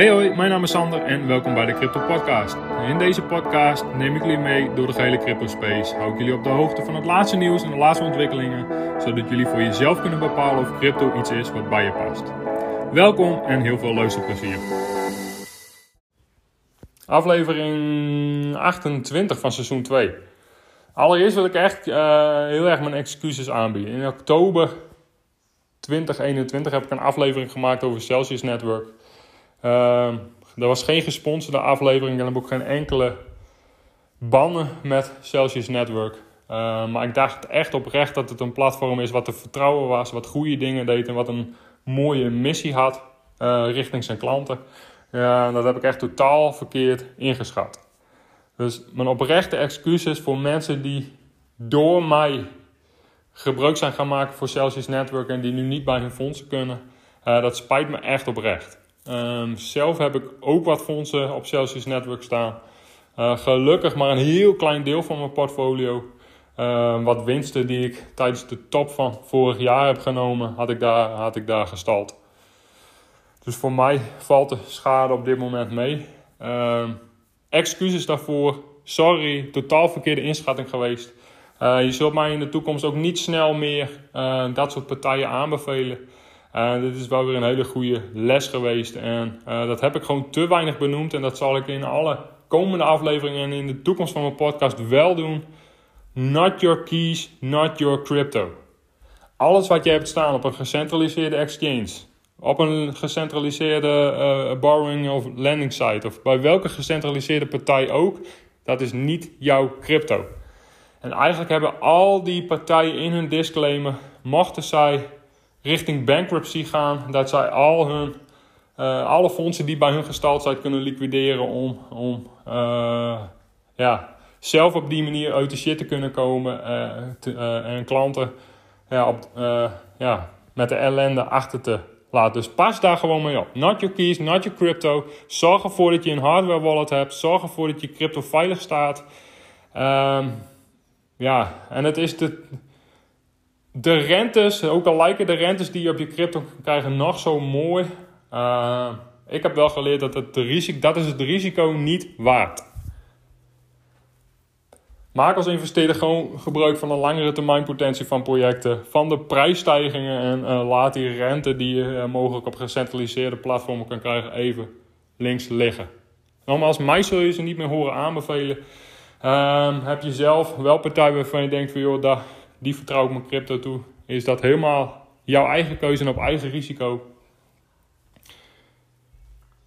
Hey hoi, mijn naam is Sander en welkom bij de Crypto Podcast. In deze podcast neem ik jullie mee door de gehele crypto space. Hou ik jullie op de hoogte van het laatste nieuws en de laatste ontwikkelingen, zodat jullie voor jezelf kunnen bepalen of crypto iets is wat bij je past. Welkom en heel veel luisterplezier. Aflevering 28 van seizoen 2. Allereerst wil ik echt uh, heel erg mijn excuses aanbieden. In oktober 2021 heb ik een aflevering gemaakt over Celsius Network. Uh, er was geen gesponsorde aflevering en heb ook geen enkele bannen met Celsius Network. Uh, maar ik dacht echt oprecht dat het een platform is wat te vertrouwen was, wat goede dingen deed en wat een mooie missie had uh, richting zijn klanten. Ja, dat heb ik echt totaal verkeerd ingeschat. Dus mijn oprechte excuses voor mensen die door mij gebruik zijn gaan maken voor Celsius Network en die nu niet bij hun fondsen kunnen. Uh, dat spijt me echt oprecht. Um, zelf heb ik ook wat fondsen op Celsius Network staan. Uh, gelukkig maar een heel klein deel van mijn portfolio. Uh, wat winsten die ik tijdens de top van vorig jaar heb genomen, had ik daar, had ik daar gestald. Dus voor mij valt de schade op dit moment mee. Uh, excuses daarvoor. Sorry, totaal verkeerde inschatting geweest. Uh, je zult mij in de toekomst ook niet snel meer uh, dat soort partijen aanbevelen. Uh, dit is wel weer een hele goede les geweest. En dat heb ik gewoon te weinig benoemd. En dat zal ik in alle komende afleveringen en in de toekomst van mijn podcast wel doen. Not your keys, not your crypto. Alles wat je hebt staan op een gecentraliseerde exchange, op een gecentraliseerde uh, borrowing of lending site of bij welke gecentraliseerde partij ook, dat is niet jouw crypto. En eigenlijk hebben al die partijen in hun disclaimer, mochten zij richting bankruptcy gaan, dat zij al hun, uh, alle fondsen die bij hun gestald zijn kunnen liquideren om, om uh, ja, zelf op die manier uit de shit te kunnen komen te, en klanten ja, op, ja, met de ellende achter te laat. Dus pas daar gewoon mee op. Not your keys, not your crypto. Zorg ervoor dat je een hardware wallet hebt. Zorg ervoor dat je crypto veilig staat. Um, ja, en het is de, de rentes, ook al lijken de rentes die je op je crypto kan krijgen nog zo mooi. Uh, ik heb wel geleerd dat het risico, dat is het risico niet waard. Maak als investeerder gewoon gebruik van de langere termijn potentie van projecten, van de prijsstijgingen en uh, laat die rente die je uh, mogelijk op gecentraliseerde platformen kan krijgen even links liggen. Nogmaals, mij zul je ze niet meer horen aanbevelen. Um, heb je zelf wel partijen waarvan je denkt van joh, daar, die vertrouw ik mijn crypto toe. Is dat helemaal jouw eigen keuze en op eigen risico.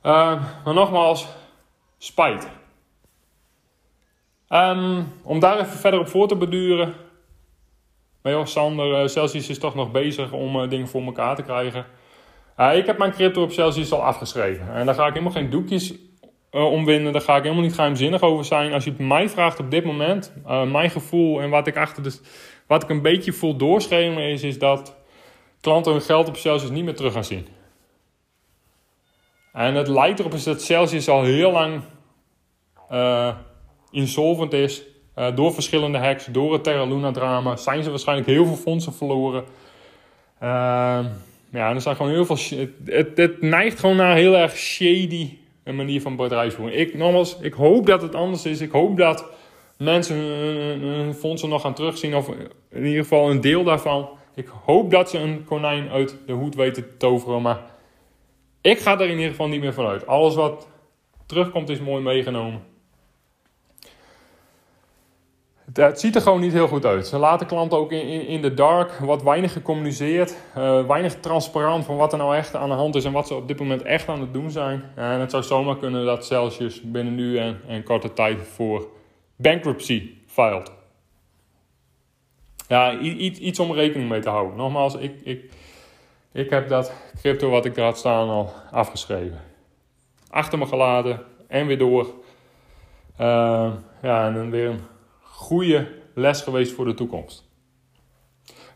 Um, maar nogmaals, spijt. Um, om daar even verder op voor te beduren. Maar joh, Sander, uh, Celsius is toch nog bezig om uh, dingen voor elkaar te krijgen. Uh, ik heb mijn crypto op Celsius al afgeschreven. En daar ga ik helemaal geen doekjes uh, omwinden. Daar ga ik helemaal niet geheimzinnig over zijn. Als je het mij vraagt op dit moment, uh, mijn gevoel en wat ik achter de, wat ik een beetje voel doorschemeren is, is dat klanten hun geld op Celsius niet meer terug gaan zien. En het lijkt erop is dat Celsius al heel lang uh, insolvent is. Door verschillende hacks, door het Terra Luna drama, zijn ze waarschijnlijk heel veel fondsen verloren. Uh, ja, er zijn gewoon heel veel. Het, het, het, neigt gewoon naar heel erg shady een manier van bedrijfsvoering. Ik, nogmaals, ik hoop dat het anders is. Ik hoop dat mensen hun, hun fondsen nog gaan terugzien, of in ieder geval een deel daarvan. Ik hoop dat ze een konijn uit de hoed weten te toveren, maar ik ga er in ieder geval niet meer vanuit. Alles wat terugkomt is mooi meegenomen. Het, ziet er gewoon niet heel goed uit. Ze laten klanten ook in, in, in de dark, wat weinig gecommuniceerd, uh, weinig transparant van wat er nou echt aan de hand is en wat ze op dit moment echt aan het doen zijn. En het zou zomaar kunnen dat Celsius binnen nu en, en korte tijd voor bankruptcy filed. Ja, iets, iets om rekening mee te houden. Nogmaals, ik, ik, ik heb dat crypto wat ik er had staan al afgeschreven. Achter me geladen en weer door. Uh, ja, en dan weer een goede les geweest voor de toekomst.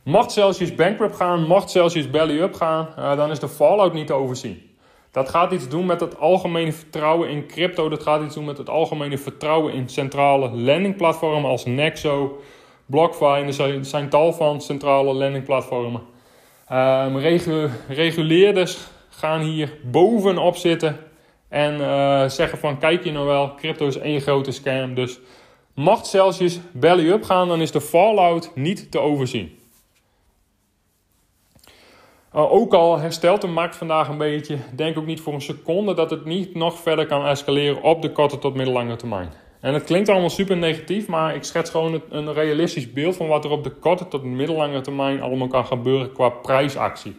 Mocht Celsius bankrupt gaan, mocht Celsius belly up gaan, uh, dan is de fallout niet te overzien. Dat gaat iets doen met het algemene vertrouwen in crypto. Dat gaat iets doen met het algemene vertrouwen in centrale landingplatformen als Nexo, BlockFi. Er zijn, zijn tal van centrale landingplatformen. Um, regu reguleerders gaan hier bovenop zitten En uh, zeggen van, kijk je nou wel, crypto is één grote scam. Dus mocht Celsius belly up gaan, dan is de fallout niet te overzien. Uh, ook al herstelt de markt vandaag een beetje, denk ook niet voor een seconde dat het niet nog verder kan escaleren op de korte tot middellange termijn. En het klinkt allemaal super negatief, maar ik schets gewoon een realistisch beeld van wat er op de korte tot middellange termijn allemaal kan gebeuren qua prijsactie.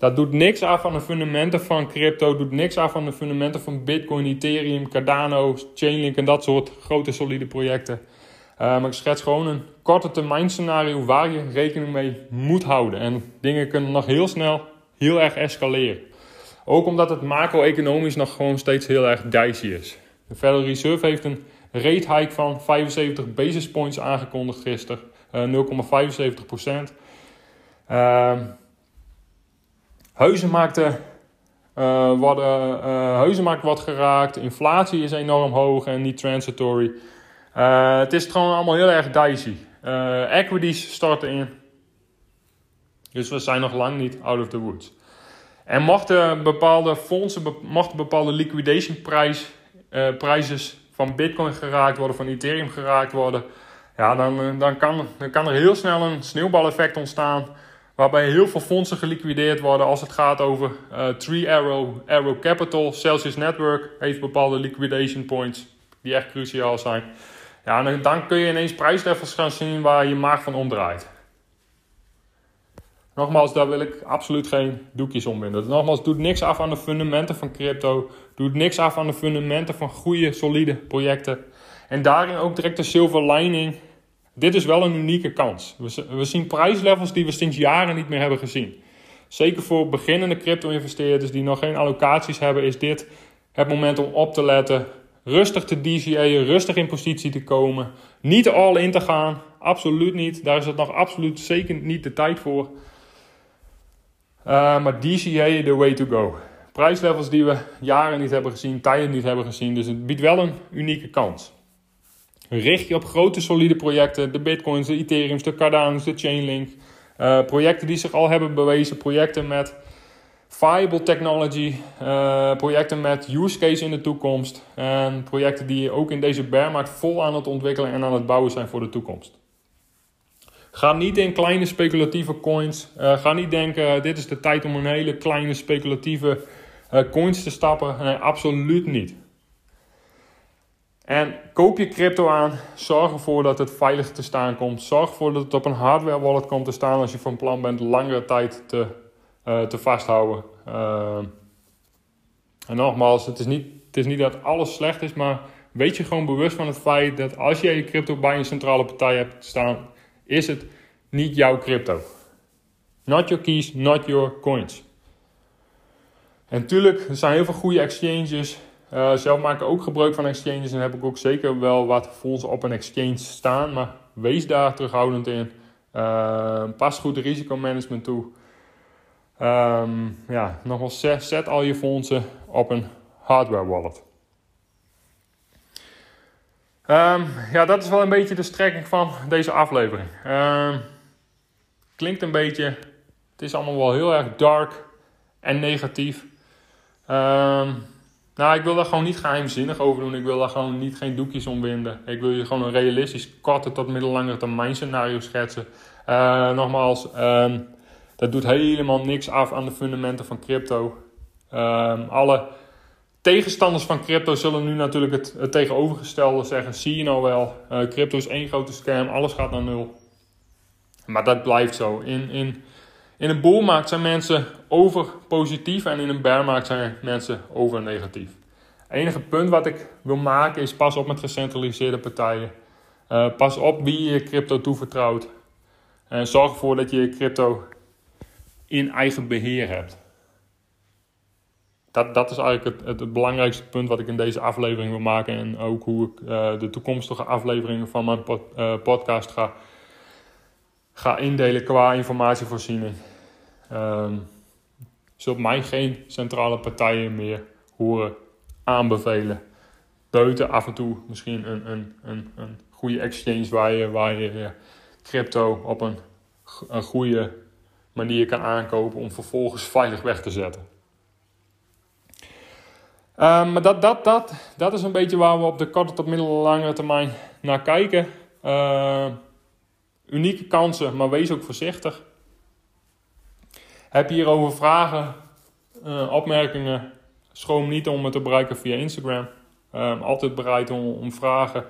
Dat doet niks af aan de fundamenten van crypto, doet niks af aan de fundamenten van Bitcoin, Ethereum, Cardano, Chainlink en dat soort grote solide projecten. Uh, maar ik schets gewoon een korte termijn scenario waar je rekening mee moet houden. En dingen kunnen nog heel snel heel erg escaleren. Ook omdat het macro-economisch nog gewoon steeds heel erg dicey is. De Federal Reserve heeft een rate hike van 75 basis points aangekondigd gisteren. Uh, 0,75 procent. Uh, huizenmarkten uh, worden, uh, huizenmarkt wordt geraakt. Inflatie is enorm hoog en niet transitory. Uh, het is gewoon allemaal heel erg dicey. equities starten in. Dus we zijn nog lang niet out of the woods. En mochten bepaalde fondsen, mochten bepaalde liquidation prijs, prijzen van Bitcoin geraakt worden, van Ethereum geraakt worden, ja, dan, dan, kan, dan kan er heel snel een sneeuwbaleffect ontstaan. Waarbij heel veel fondsen geliquideerd worden als het gaat over uh, Tree Arrow, Arrow Capital, Celsius Network heeft bepaalde liquidation points die echt cruciaal zijn. Ja, en dan kun je ineens prijslevels gaan zien waar je maag van omdraait. Nogmaals, daar wil ik absoluut geen doekjes om winden. Nogmaals, doet niks af aan de fundamenten van crypto. Doet niks af aan de fundamenten van goede, solide projecten. En daarin ook direct de silver lining dit is wel een unieke kans. We, zien prijslevels die we sinds jaren niet meer hebben gezien. Zeker voor beginnende crypto-investeerders die nog geen allocaties hebben, is dit het moment om op te letten. Rustig te DCA'en, rustig in positie te komen. Niet all in te gaan, absoluut niet. Daar is het nog absoluut zeker niet de tijd voor. Uh, maar DCA the way to go. Prijslevels die we jaren niet hebben gezien, tijden niet hebben gezien. Dus het biedt wel een unieke kans. Richt je op grote solide projecten, de bitcoins, de ethereums, de cardano's, de chainlink. Uh, projecten die zich al hebben bewezen, projecten met viable technology, uh, projecten met use case in de toekomst. En projecten die ook in deze bearmarkt vol aan het ontwikkelen en aan het bouwen zijn voor de toekomst. Ga niet in kleine speculatieve coins. Uh, ga niet denken, dit is de tijd om een hele kleine speculatieve coins te stappen. Nee, absoluut niet. En koop je crypto aan, zorg ervoor dat het veilig te staan komt. Zorg ervoor dat het op een hardware wallet komt te staan als je van plan bent langere tijd te, uh, te vasthouden. Uh, en nogmaals, het is, niet, het is niet dat alles slecht is, maar weet je gewoon bewust van het feit dat als je je crypto bij een centrale partij hebt staan, is het niet jouw crypto. Not your keys, not your coins. En tuurlijk, er zijn heel veel goede exchanges uh, zelf maak ook gebruik van exchanges en heb ik ook zeker wel wat fondsen op een exchange staan. Maar wees daar terughoudend in. Uh, pas goed de risicomanagement toe. Um, ja, nogmaals, zet, al je fondsen op een hardware wallet. Um, ja, dat is wel een beetje de strekking van deze aflevering. Um, klinkt een beetje, het is allemaal wel heel erg dark en negatief. Um, nou, ik wil daar gewoon niet geheimzinnig over doen. Ik wil daar gewoon niet geen doekjes om winden. Ik wil je gewoon een realistisch korte tot middellangere termijn scenario schetsen. Uh, nogmaals, um, dat doet helemaal niks af aan de fundamenten van crypto. Um, alle tegenstanders van crypto zullen nu natuurlijk het, tegenovergestelde zeggen. Zie je nou wel, uh, crypto is één grote scam, alles gaat naar nul. Maar dat blijft zo. In, in in een boelmarkt zijn mensen over positief en in een bearmarkt zijn mensen over negatief. Het enige punt wat ik wil maken is pas op met gecentraliseerde partijen. Uh, pas op wie je crypto toevertrouwt. En zorg ervoor dat je je crypto in eigen beheer hebt. Dat, dat is eigenlijk het, het, belangrijkste punt wat ik in deze aflevering wil maken. En ook hoe ik uh, de toekomstige afleveringen van mijn uh, podcast ga, ga indelen qua informatievoorziening. Um, zult mij geen centrale partijen meer horen aanbevelen. Buiten af en toe misschien een, een, een, een goede exchange waar je, waar je crypto op een, een goede manier kan aankopen om vervolgens veilig weg te zetten. Ehm, maar dat, dat, dat, dat is een beetje waar we op de korte tot middellange termijn naar kijken. Ehm, unieke kansen, maar wees ook voorzichtig. Heb je hierover vragen, uh, opmerkingen? Schroom niet om me te bereiken via Instagram. Ehm, altijd bereid om, vragen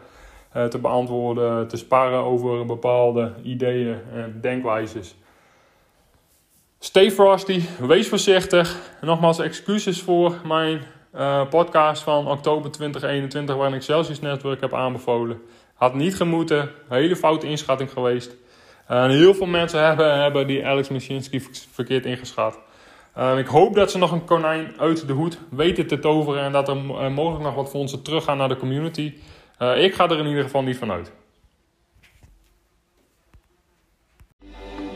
uh, te beantwoorden, te sparren over bepaalde ideeën en denkwijzes. Stay frosty, wees voorzichtig. Nogmaals excuses voor mijn uh, podcast van oktober 2021, waarin ik Celsius Network heb aanbevolen. Had niet gemoeten, hele foute inschatting geweest. Uh, en heel veel mensen hebben, hebben die Alex Mashinsky verkeerd ingeschat. Uh, ik hoop dat ze nog een konijn uit de hoed weten te toveren en dat er mogelijk nog wat fondsen teruggaan naar de community. ik ga er in ieder geval niet van uit.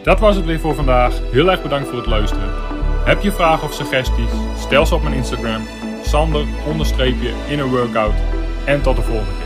Dat was het weer voor vandaag. Heel erg bedankt voor het luisteren. Heb je vragen of suggesties? Stel ze op mijn Instagram. Sander onderstreepje in een workout. En tot de volgende keer.